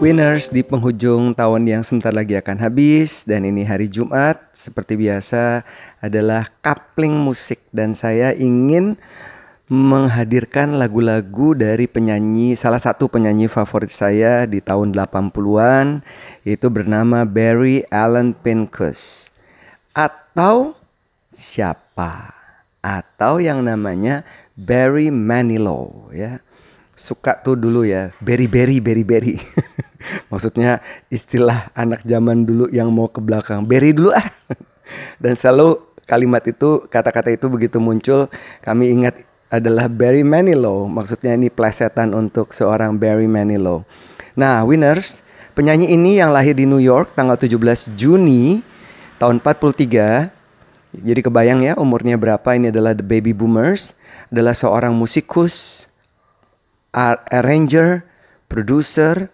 Winners di penghujung tahun yang sebentar lagi akan habis. Dan ini hari Jumat seperti biasa adalah kapling musik. Dan saya ingin menghadirkan lagu-lagu dari penyanyi salah satu penyanyi favorit saya di tahun 80-an yaitu bernama Barry Allen Pincus. Atau siapa? Atau yang namanya Barry Manilow ya. Suka tuh dulu ya berry berry berry berry Maksudnya istilah anak zaman dulu yang mau ke belakang. Beri dulu ah. Dan selalu kalimat itu, kata-kata itu begitu muncul, kami ingat adalah Barry Manilow. Maksudnya ini plesetan untuk seorang Barry Manilow. Nah, winners, penyanyi ini yang lahir di New York tanggal 17 Juni tahun 43. Jadi kebayang ya umurnya berapa ini adalah The Baby Boomers. Adalah seorang musikus, arranger, producer,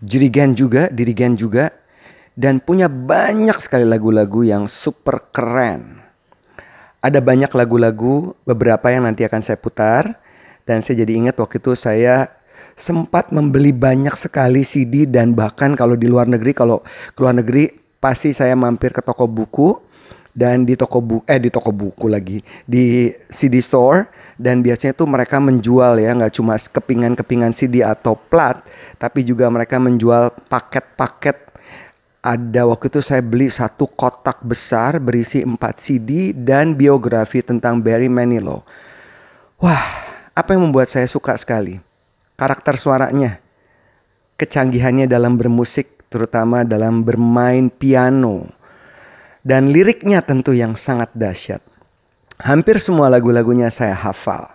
jirigen juga, dirigen juga, dan punya banyak sekali lagu-lagu yang super keren. Ada banyak lagu-lagu, beberapa yang nanti akan saya putar, dan saya jadi ingat waktu itu saya sempat membeli banyak sekali CD dan bahkan kalau di luar negeri, kalau ke luar negeri pasti saya mampir ke toko buku dan di toko buku eh di toko buku lagi. Di CD store. Dan biasanya tuh mereka menjual ya nggak cuma kepingan-kepingan CD atau plat tapi juga mereka menjual paket-paket. Ada waktu itu saya beli satu kotak besar berisi 4 CD dan biografi tentang Barry Manilow. Wah, apa yang membuat saya suka sekali? Karakter suaranya, kecanggihannya dalam bermusik, terutama dalam bermain piano dan liriknya tentu yang sangat dahsyat. Hampir semua lagu-lagunya saya hafal.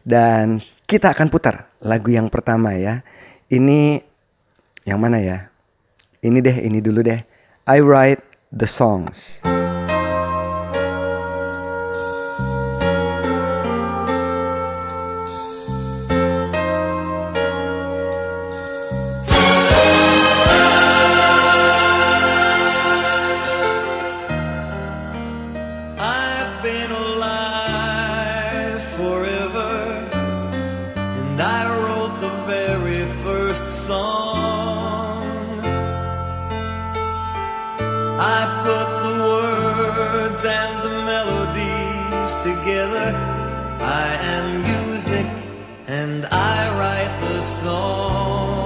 Dan kita akan putar lagu yang pertama ya. Ini yang mana ya? Ini deh, ini dulu deh. I write the songs. song. I put the words and the melodies together. I am music and I write the song.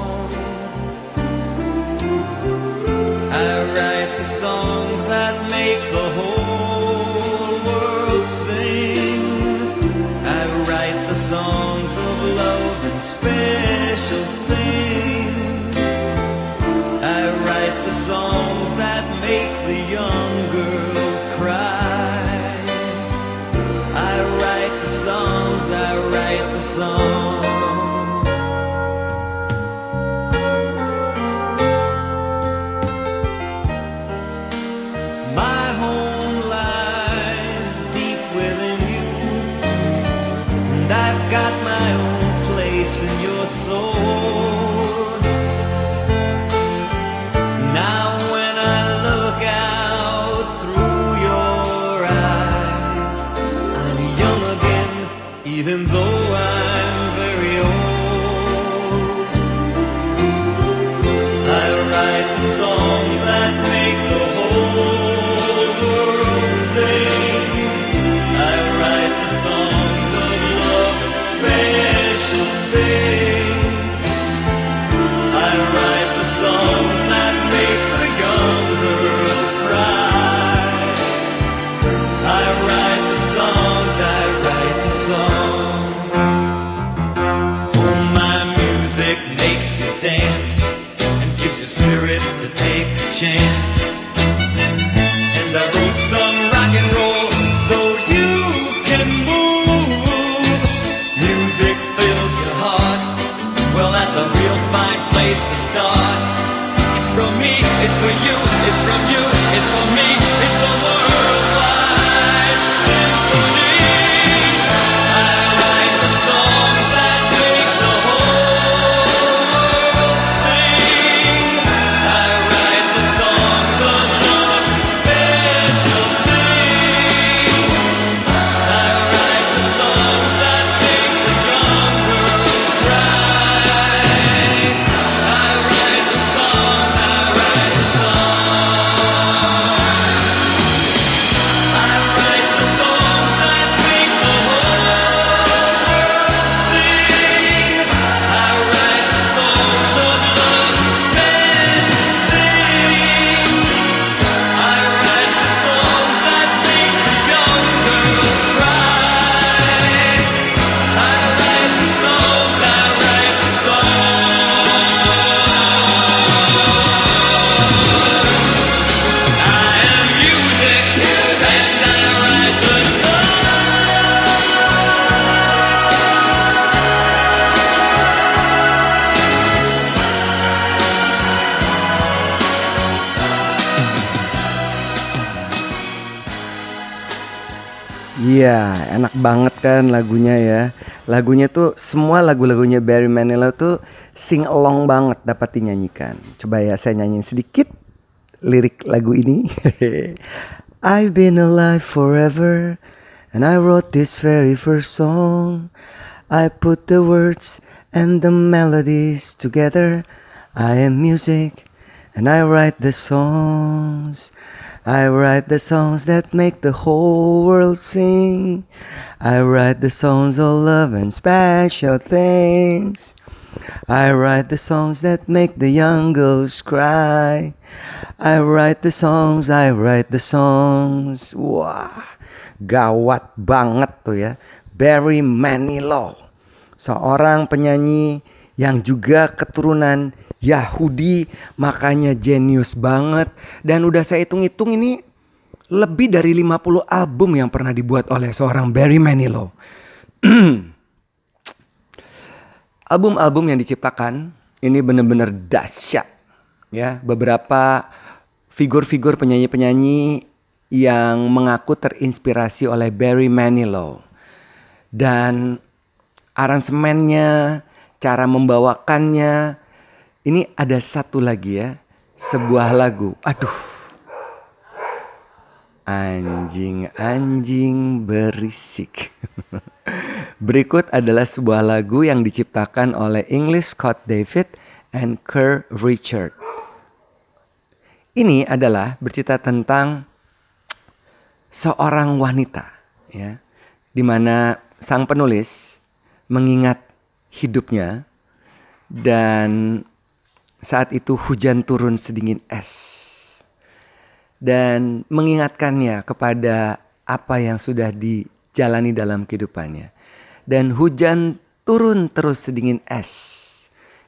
Enak banget kan lagunya ya. Lagunya tuh semua lagu-lagunya Barry Manilow tuh sing along banget dapat dinyanyikan. Coba ya saya nyanyiin sedikit lirik lagu ini. I've been alive forever and I wrote this very first song. I put the words and the melodies together. I am music and I write the songs. I write the songs that make the whole world sing. I write the songs of love and special things. I write the songs that make the young girls cry. I write the songs, I write the songs. Wah, gawat banget tuh ya. Barry Manilow, seorang penyanyi yang juga keturunan Yahudi makanya jenius banget dan udah saya hitung-hitung ini lebih dari 50 album yang pernah dibuat oleh seorang Barry Manilow. Album-album yang diciptakan ini benar-benar dahsyat ya. Beberapa figur-figur penyanyi-penyanyi yang mengaku terinspirasi oleh Barry Manilow. Dan aransemennya, cara membawakannya, ini ada satu lagi ya, sebuah lagu. Aduh. Anjing-anjing berisik. Berikut adalah sebuah lagu yang diciptakan oleh English Scott David and Kerr Richard. Ini adalah bercerita tentang seorang wanita ya, di mana sang penulis mengingat hidupnya dan saat itu hujan turun sedingin es. Dan mengingatkannya kepada apa yang sudah dijalani dalam kehidupannya. Dan hujan turun terus sedingin es.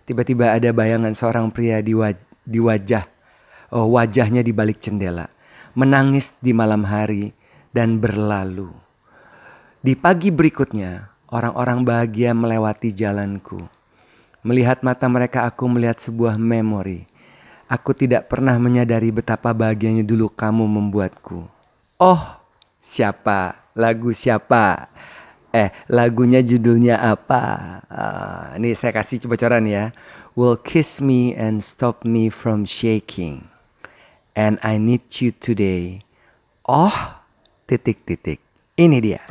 Tiba-tiba ada bayangan seorang pria di, waj di wajah, oh, wajahnya di balik jendela. Menangis di malam hari dan berlalu. Di pagi berikutnya, orang-orang bahagia melewati jalanku Melihat mata mereka aku melihat sebuah memori. Aku tidak pernah menyadari betapa bahagianya dulu kamu membuatku. Oh, siapa? Lagu siapa? Eh, lagunya judulnya apa? Uh, ini saya kasih bocoran ya. Will kiss me and stop me from shaking. And I need you today. Oh, titik-titik. Ini dia.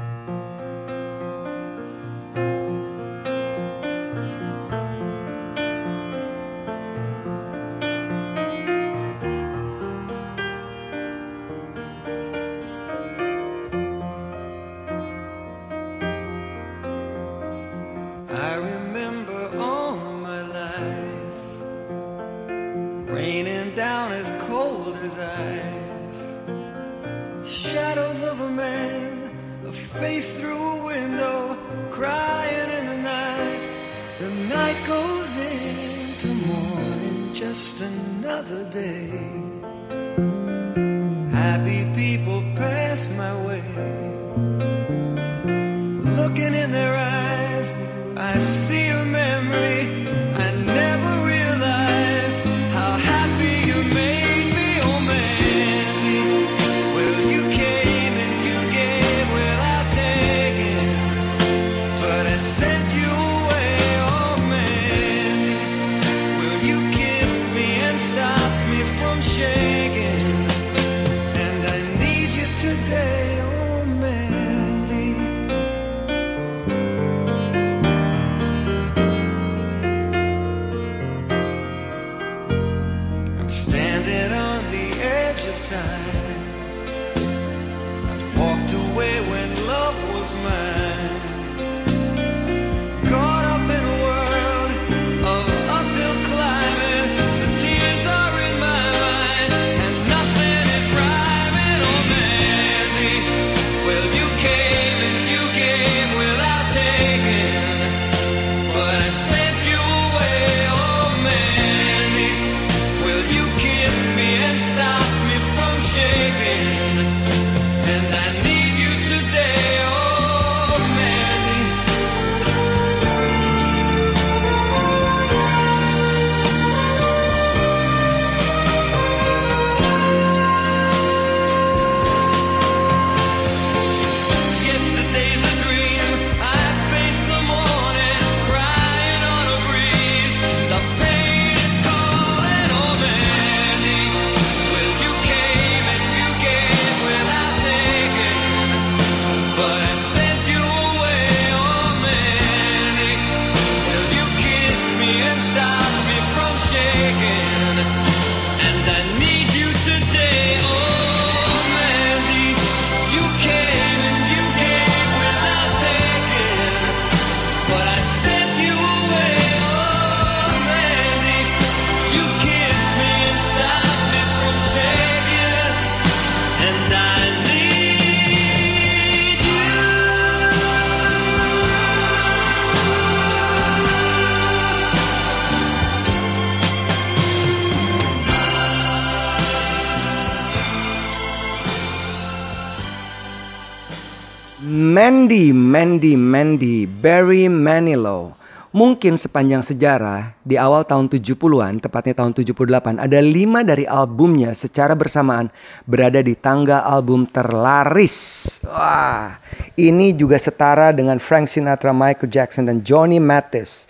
Mandy, Mandy, Mandy, Barry Manilow. Mungkin sepanjang sejarah di awal tahun 70-an, tepatnya tahun 78, ada lima dari albumnya secara bersamaan berada di tangga album terlaris. Wah, ini juga setara dengan Frank Sinatra, Michael Jackson, dan Johnny Mathis.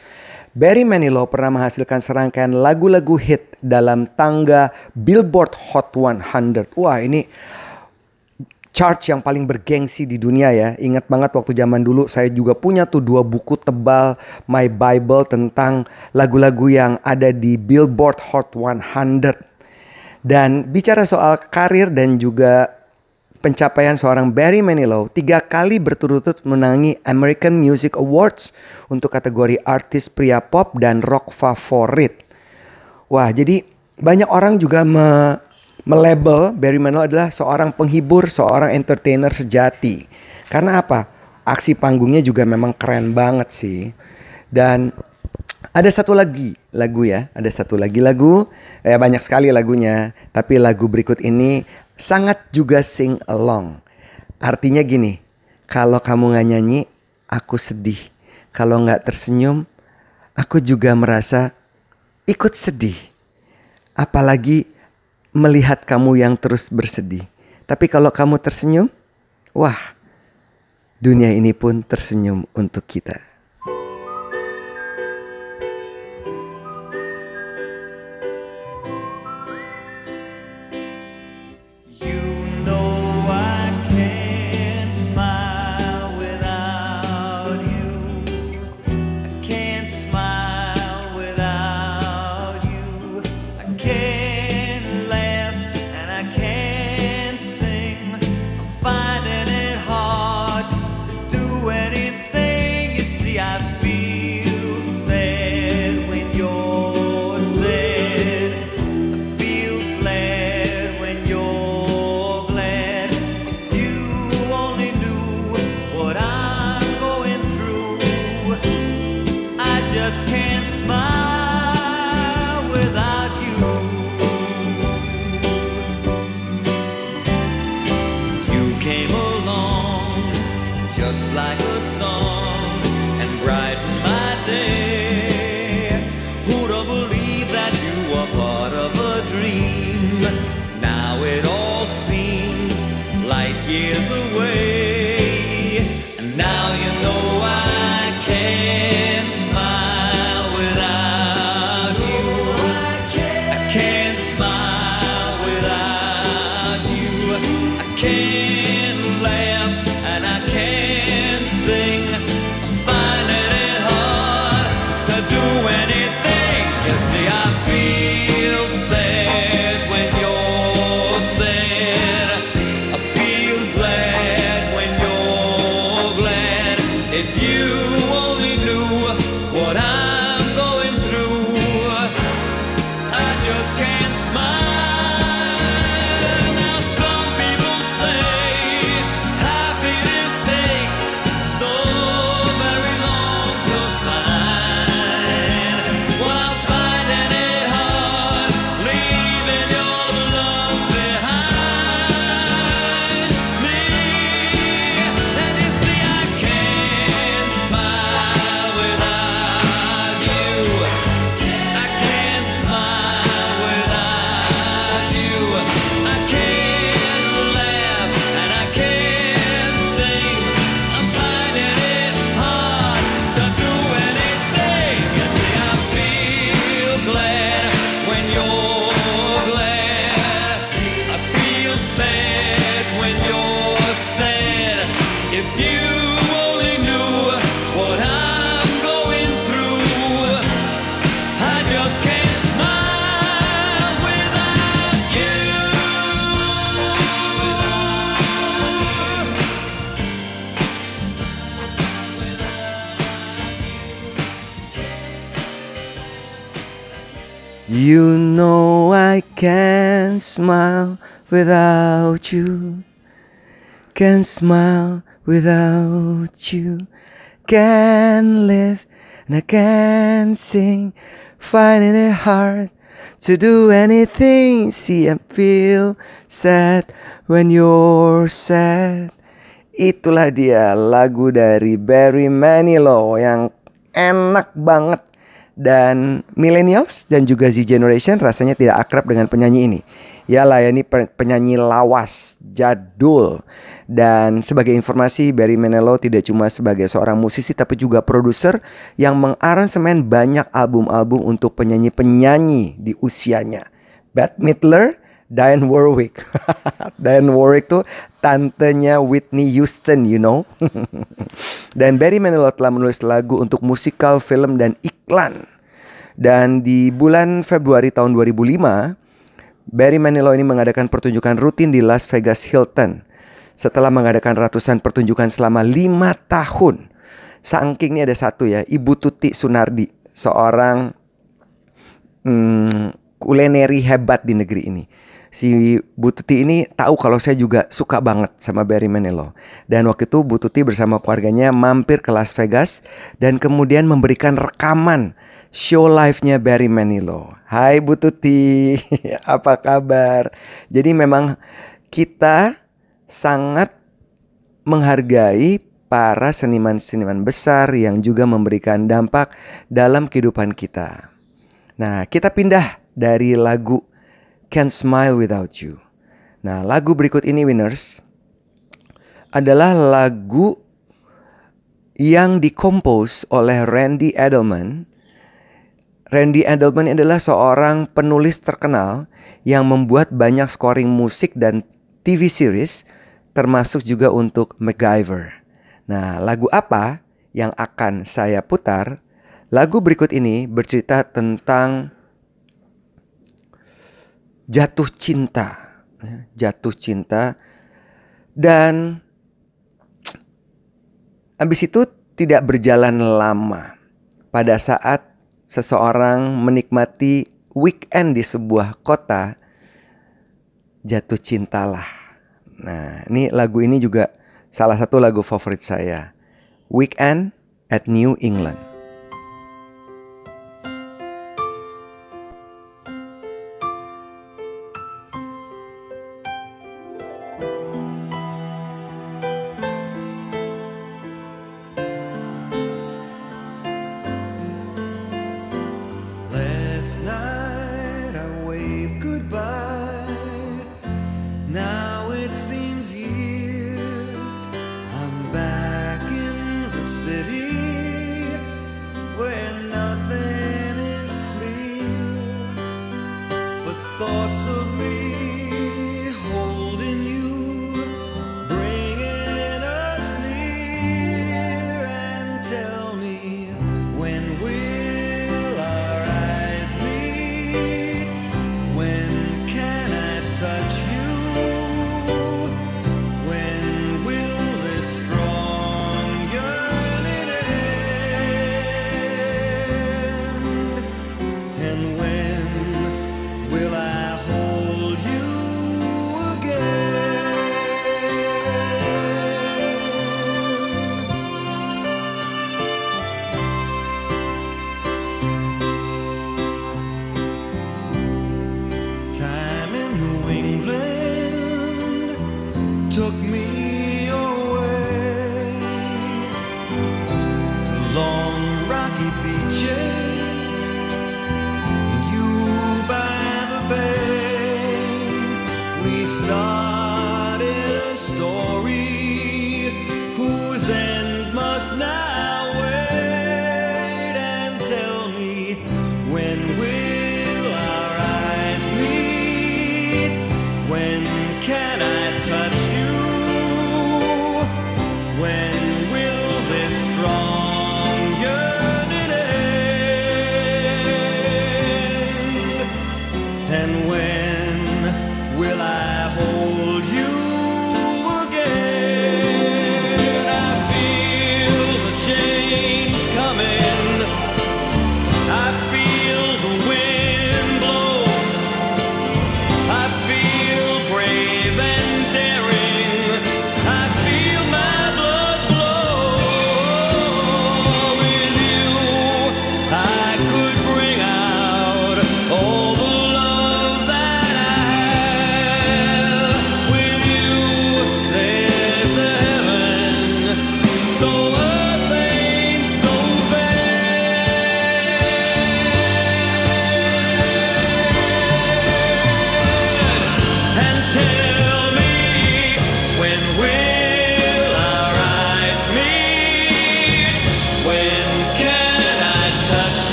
Barry Manilow pernah menghasilkan serangkaian lagu-lagu hit dalam tangga Billboard Hot 100. Wah, ini charge yang paling bergengsi di dunia ya. Ingat banget waktu zaman dulu saya juga punya tuh dua buku tebal My Bible tentang lagu-lagu yang ada di Billboard Hot 100. Dan bicara soal karir dan juga pencapaian seorang Barry Manilow, tiga kali berturut-turut menangi American Music Awards untuk kategori artis pria pop dan rock favorit. Wah, jadi banyak orang juga me melabel Barry Manilow adalah seorang penghibur, seorang entertainer sejati. Karena apa? Aksi panggungnya juga memang keren banget sih. Dan ada satu lagi lagu ya, ada satu lagi lagu, ya banyak sekali lagunya, tapi lagu berikut ini sangat juga sing along. Artinya gini, kalau kamu nggak nyanyi, aku sedih. Kalau nggak tersenyum, aku juga merasa ikut sedih. Apalagi melihat kamu yang terus bersedih. Tapi kalau kamu tersenyum, wah, dunia ini pun tersenyum untuk kita. I can't smile without you. Can't smile without you. Can't live and I can't sing. Finding it hard to do anything. See, I feel sad when you're sad. Itulah dia lagu dari Barry Manilow yang enak banget dan millennials dan juga Z generation rasanya tidak akrab dengan penyanyi ini. Ya lah, ini penyanyi lawas, jadul. Dan sebagai informasi, Barry Manilow tidak cuma sebagai seorang musisi tapi juga produser yang mengaransemen banyak album-album untuk penyanyi-penyanyi di usianya. Bette Midler, Diane Warwick. Diane Warwick tuh tantenya Whitney Houston, you know. dan Barry Manilow telah menulis lagu untuk musikal, film, dan iklan. Dan di bulan Februari tahun 2005, Barry Manilow ini mengadakan pertunjukan rutin di Las Vegas Hilton. Setelah mengadakan ratusan pertunjukan selama lima tahun. Saking ini ada satu ya, Ibu Tuti Sunardi. Seorang hmm, kulineri hebat di negeri ini. Si Bu Tuti ini tahu kalau saya juga suka banget sama Barry Manilow. Dan waktu itu Bu Tuti bersama keluarganya mampir ke Las Vegas dan kemudian memberikan rekaman show live-nya Barry Manilow. Hai Bu Tuti, apa kabar? Jadi memang kita sangat menghargai para seniman-seniman besar yang juga memberikan dampak dalam kehidupan kita. Nah, kita pindah dari lagu Can't Smile Without You. Nah, lagu berikut ini winners adalah lagu yang dikompos oleh Randy Edelman Randy Edelman adalah seorang penulis terkenal yang membuat banyak scoring musik dan TV series termasuk juga untuk MacGyver. Nah, lagu apa yang akan saya putar? Lagu berikut ini bercerita tentang jatuh cinta, jatuh cinta dan habis itu tidak berjalan lama. Pada saat seseorang menikmati weekend di sebuah kota, jatuh cintalah. Nah, ini lagu ini juga salah satu lagu favorit saya. Weekend at New England.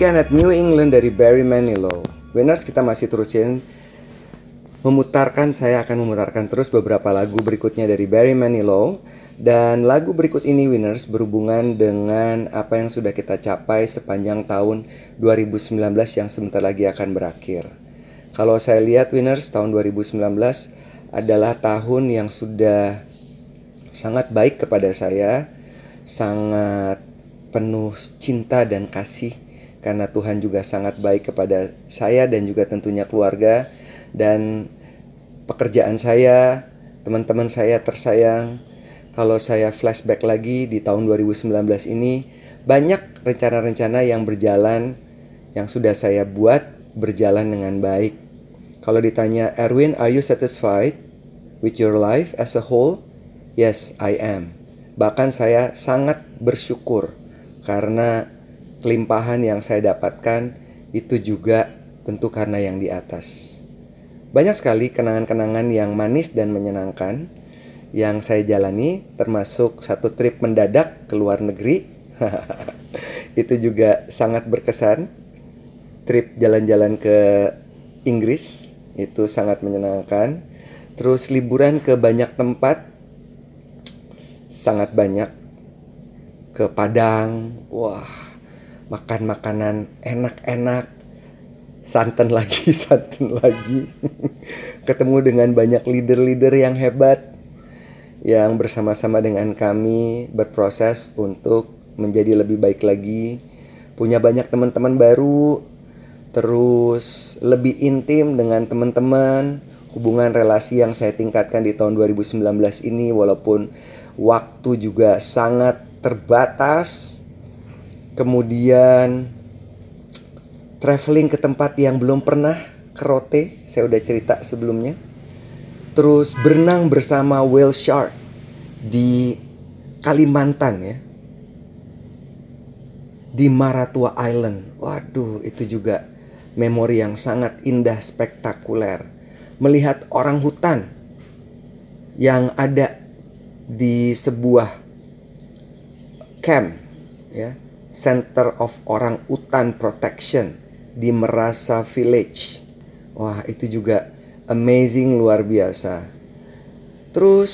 Weekend at New England dari Barry Manilow. Winners kita masih terusin memutarkan saya akan memutarkan terus beberapa lagu berikutnya dari Barry Manilow dan lagu berikut ini Winners berhubungan dengan apa yang sudah kita capai sepanjang tahun 2019 yang sebentar lagi akan berakhir. Kalau saya lihat Winners tahun 2019 adalah tahun yang sudah sangat baik kepada saya, sangat penuh cinta dan kasih karena Tuhan juga sangat baik kepada saya dan juga tentunya keluarga dan pekerjaan saya, teman-teman saya tersayang. Kalau saya flashback lagi di tahun 2019 ini, banyak rencana-rencana yang berjalan yang sudah saya buat berjalan dengan baik. Kalau ditanya, Erwin, are you satisfied with your life as a whole? Yes, I am. Bahkan saya sangat bersyukur karena kelimpahan yang saya dapatkan itu juga tentu karena yang di atas. Banyak sekali kenangan-kenangan yang manis dan menyenangkan yang saya jalani termasuk satu trip mendadak ke luar negeri. itu juga sangat berkesan. Trip jalan-jalan ke Inggris itu sangat menyenangkan. Terus liburan ke banyak tempat sangat banyak ke Padang. Wah, makan makanan enak-enak santan lagi santan lagi. Ketemu dengan banyak leader-leader yang hebat yang bersama-sama dengan kami berproses untuk menjadi lebih baik lagi. Punya banyak teman-teman baru terus lebih intim dengan teman-teman. Hubungan relasi yang saya tingkatkan di tahun 2019 ini walaupun waktu juga sangat terbatas kemudian traveling ke tempat yang belum pernah ke Rote, saya udah cerita sebelumnya. Terus berenang bersama whale shark di Kalimantan ya. Di Maratua Island. Waduh, itu juga memori yang sangat indah, spektakuler. Melihat orang hutan yang ada di sebuah camp ya Center of Orang Utan Protection di Merasa Village. Wah, itu juga amazing luar biasa. Terus,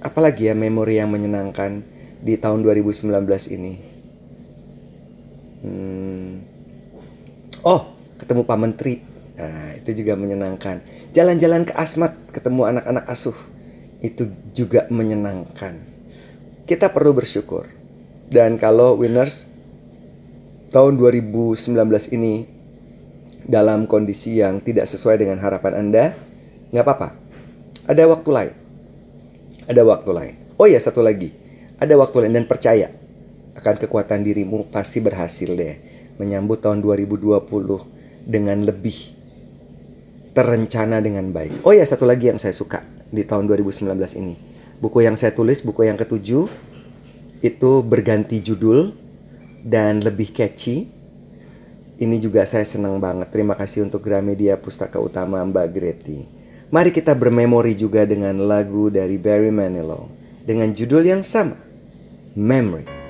apalagi ya memori yang menyenangkan di tahun 2019 ini? Hmm. Oh, ketemu Pak Menteri. Nah, itu juga menyenangkan. Jalan-jalan ke Asmat, ketemu anak-anak asuh. Itu juga menyenangkan. Kita perlu bersyukur. Dan kalau winners tahun 2019 ini dalam kondisi yang tidak sesuai dengan harapan Anda, nggak apa-apa. Ada waktu lain. Ada waktu lain. Oh ya, satu lagi. Ada waktu lain dan percaya akan kekuatan dirimu pasti berhasil deh menyambut tahun 2020 dengan lebih terencana dengan baik. Oh ya, satu lagi yang saya suka di tahun 2019 ini. Buku yang saya tulis, buku yang ketujuh, itu berganti judul dan lebih catchy. Ini juga saya senang banget. Terima kasih untuk Gramedia Pustaka Utama Mbak Greti. Mari kita bermemori juga dengan lagu dari Barry Manilow dengan judul yang sama, Memory.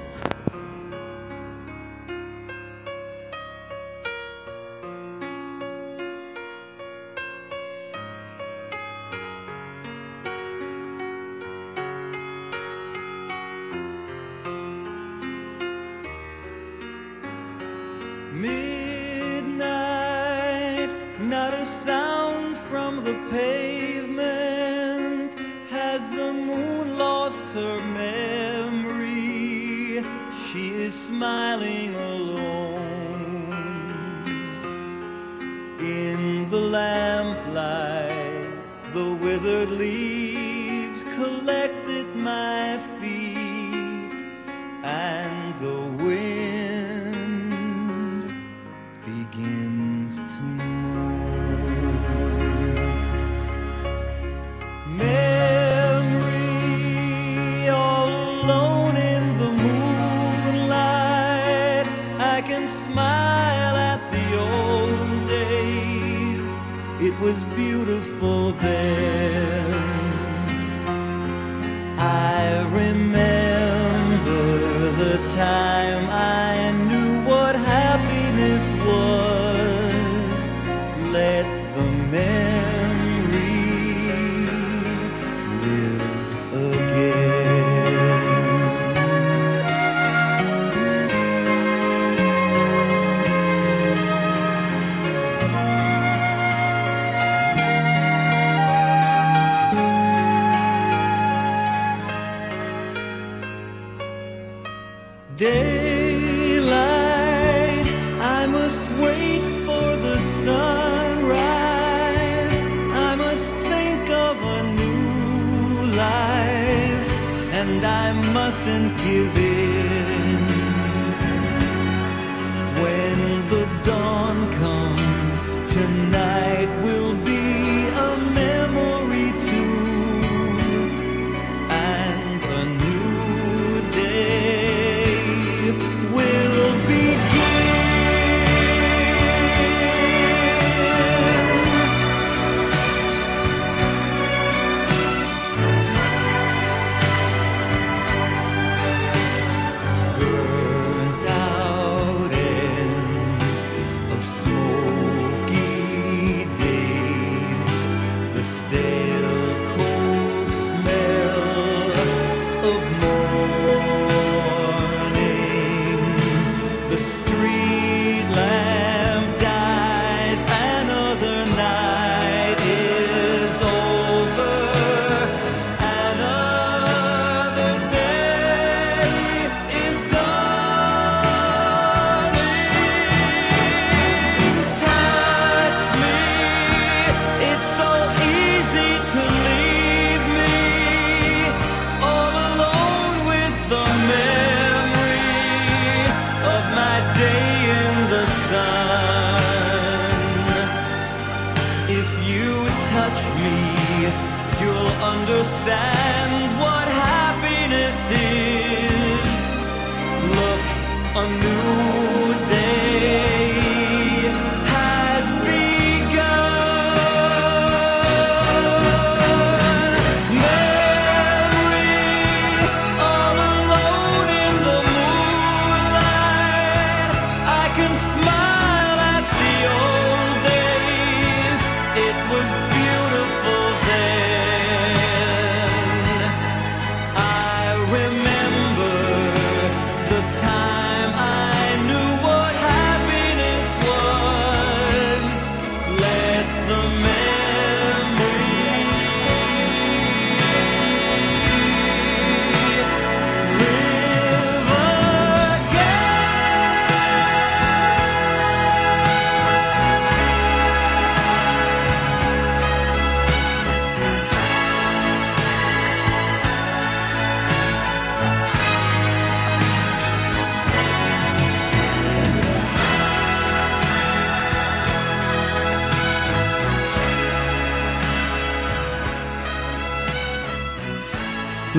smiling alone in the lamplight, the withered leaves. Deus.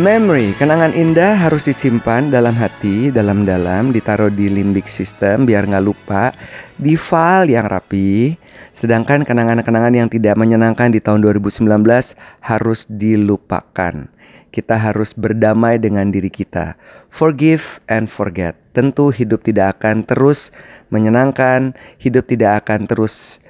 Memory, kenangan indah harus disimpan dalam hati, dalam-dalam, ditaruh di limbic system biar nggak lupa, di file yang rapi. Sedangkan kenangan-kenangan yang tidak menyenangkan di tahun 2019 harus dilupakan. Kita harus berdamai dengan diri kita. Forgive and forget. Tentu hidup tidak akan terus menyenangkan, hidup tidak akan terus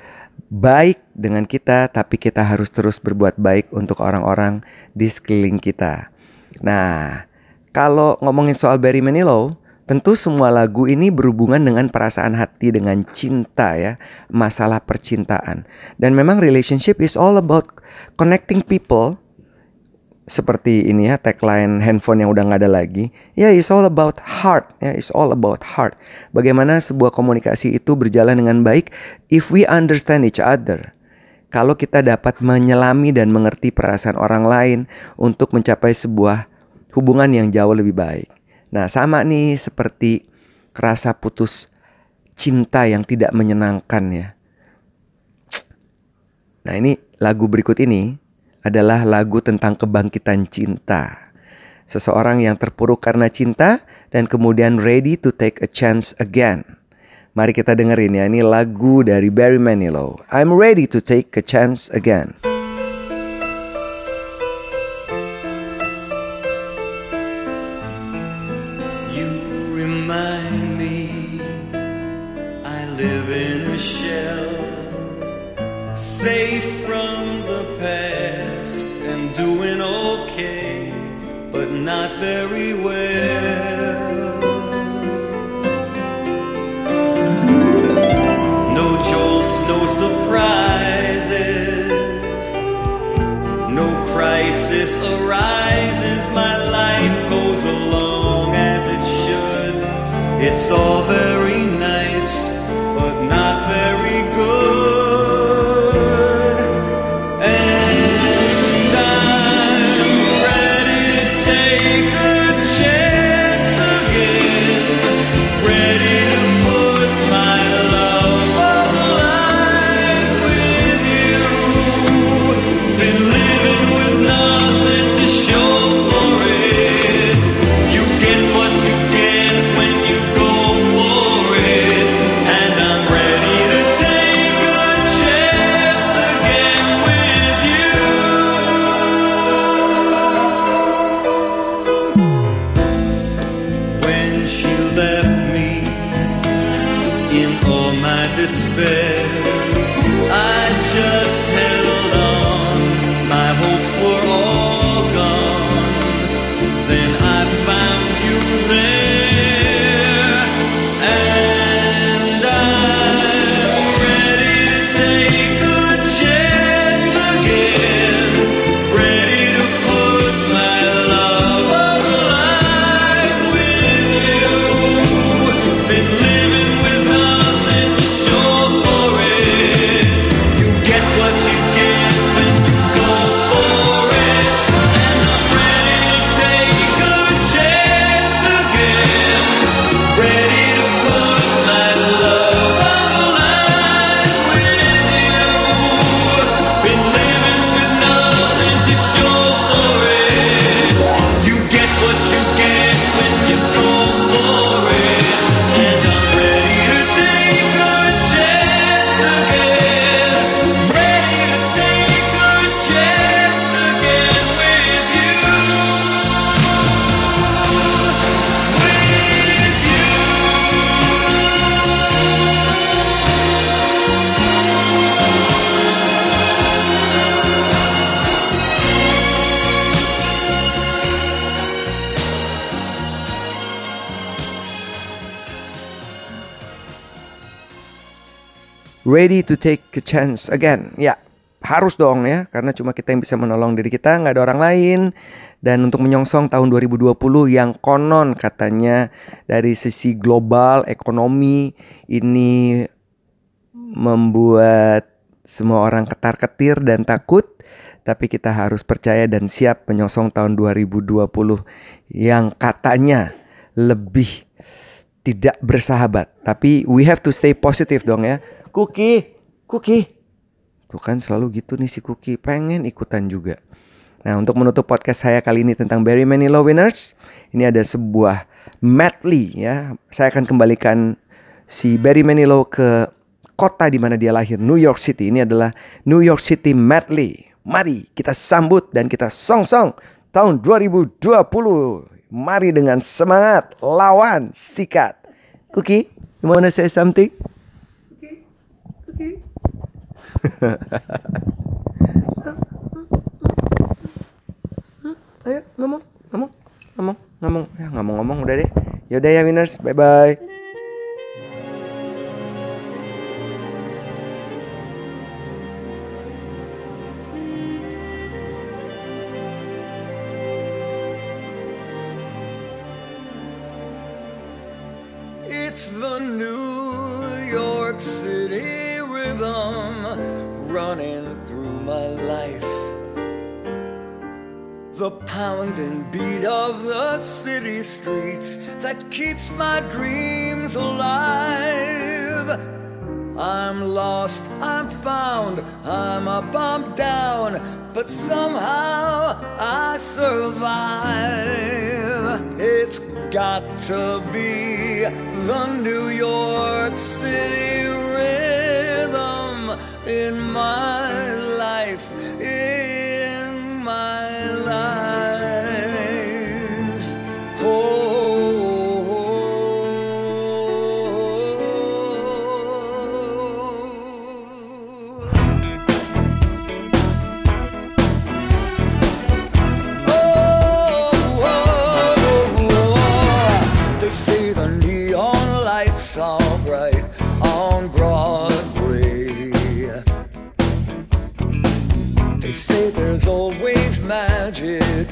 baik dengan kita, tapi kita harus terus berbuat baik untuk orang-orang di sekeliling kita. Nah, kalau ngomongin soal Barry Manilow, tentu semua lagu ini berhubungan dengan perasaan hati dengan cinta ya, masalah percintaan. Dan memang relationship is all about connecting people. Seperti ini ya tagline handphone yang udah nggak ada lagi. Ya, it's all about heart. Ya, it's all about heart. Bagaimana sebuah komunikasi itu berjalan dengan baik if we understand each other. Kalau kita dapat menyelami dan mengerti perasaan orang lain untuk mencapai sebuah hubungan yang jauh lebih baik. Nah, sama nih seperti rasa putus cinta yang tidak menyenangkan ya. Nah, ini lagu berikut ini adalah lagu tentang kebangkitan cinta. Seseorang yang terpuruk karena cinta dan kemudian ready to take a chance again. Mari kita dengerin ya, ini lagu dari Barry Manilow. I'm ready to take a chance again. You remind It's all Ready to take a chance again. Ya, harus dong ya, karena cuma kita yang bisa menolong diri kita, nggak ada orang lain. Dan untuk menyongsong tahun 2020 yang konon katanya dari sisi global ekonomi ini membuat semua orang ketar-ketir dan takut. Tapi kita harus percaya dan siap menyongsong tahun 2020 yang katanya lebih tidak bersahabat. Tapi we have to stay positive dong ya. Cookie, Cookie. Tuh kan selalu gitu nih si Cookie, pengen ikutan juga. Nah untuk menutup podcast saya kali ini tentang Very Many Low Winners, ini ada sebuah medley ya. Saya akan kembalikan si Barry Manilow ke kota di mana dia lahir, New York City. Ini adalah New York City medley. Mari kita sambut dan kita song-song tahun 2020. Mari dengan semangat lawan sikat. Cookie, you wanna say something? Ayo ngomong, ngomong, ngomong, ngomong. Ya ngomong-ngomong udah deh. Yaudah ya winners, bye bye. It's the New running through my life. The pounding beat of the city streets that keeps my dreams alive. I'm lost, I'm found, I'm up, I'm down, but somehow I survive. It's got to be the New York City in my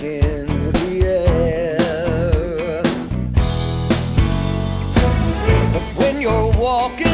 in the air. But when you're walking.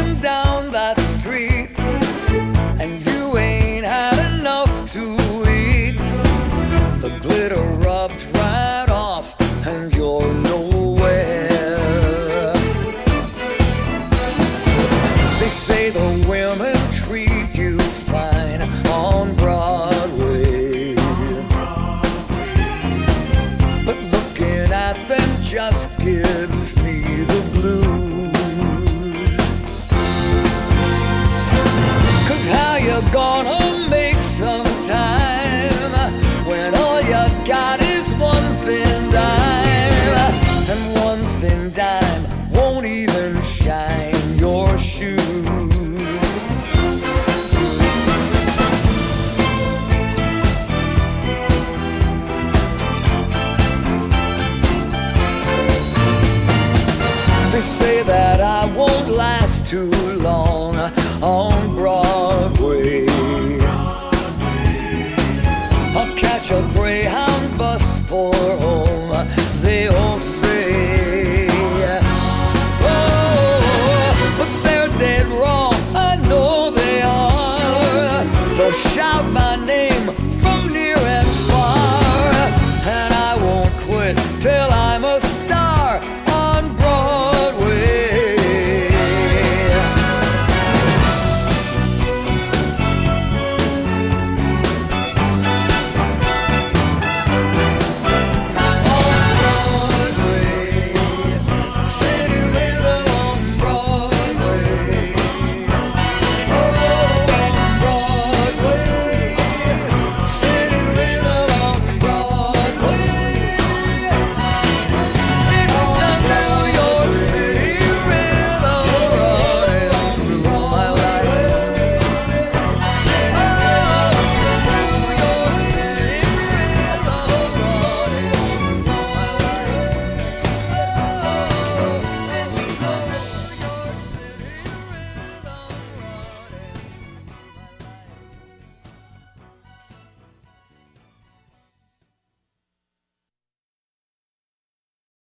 paix, on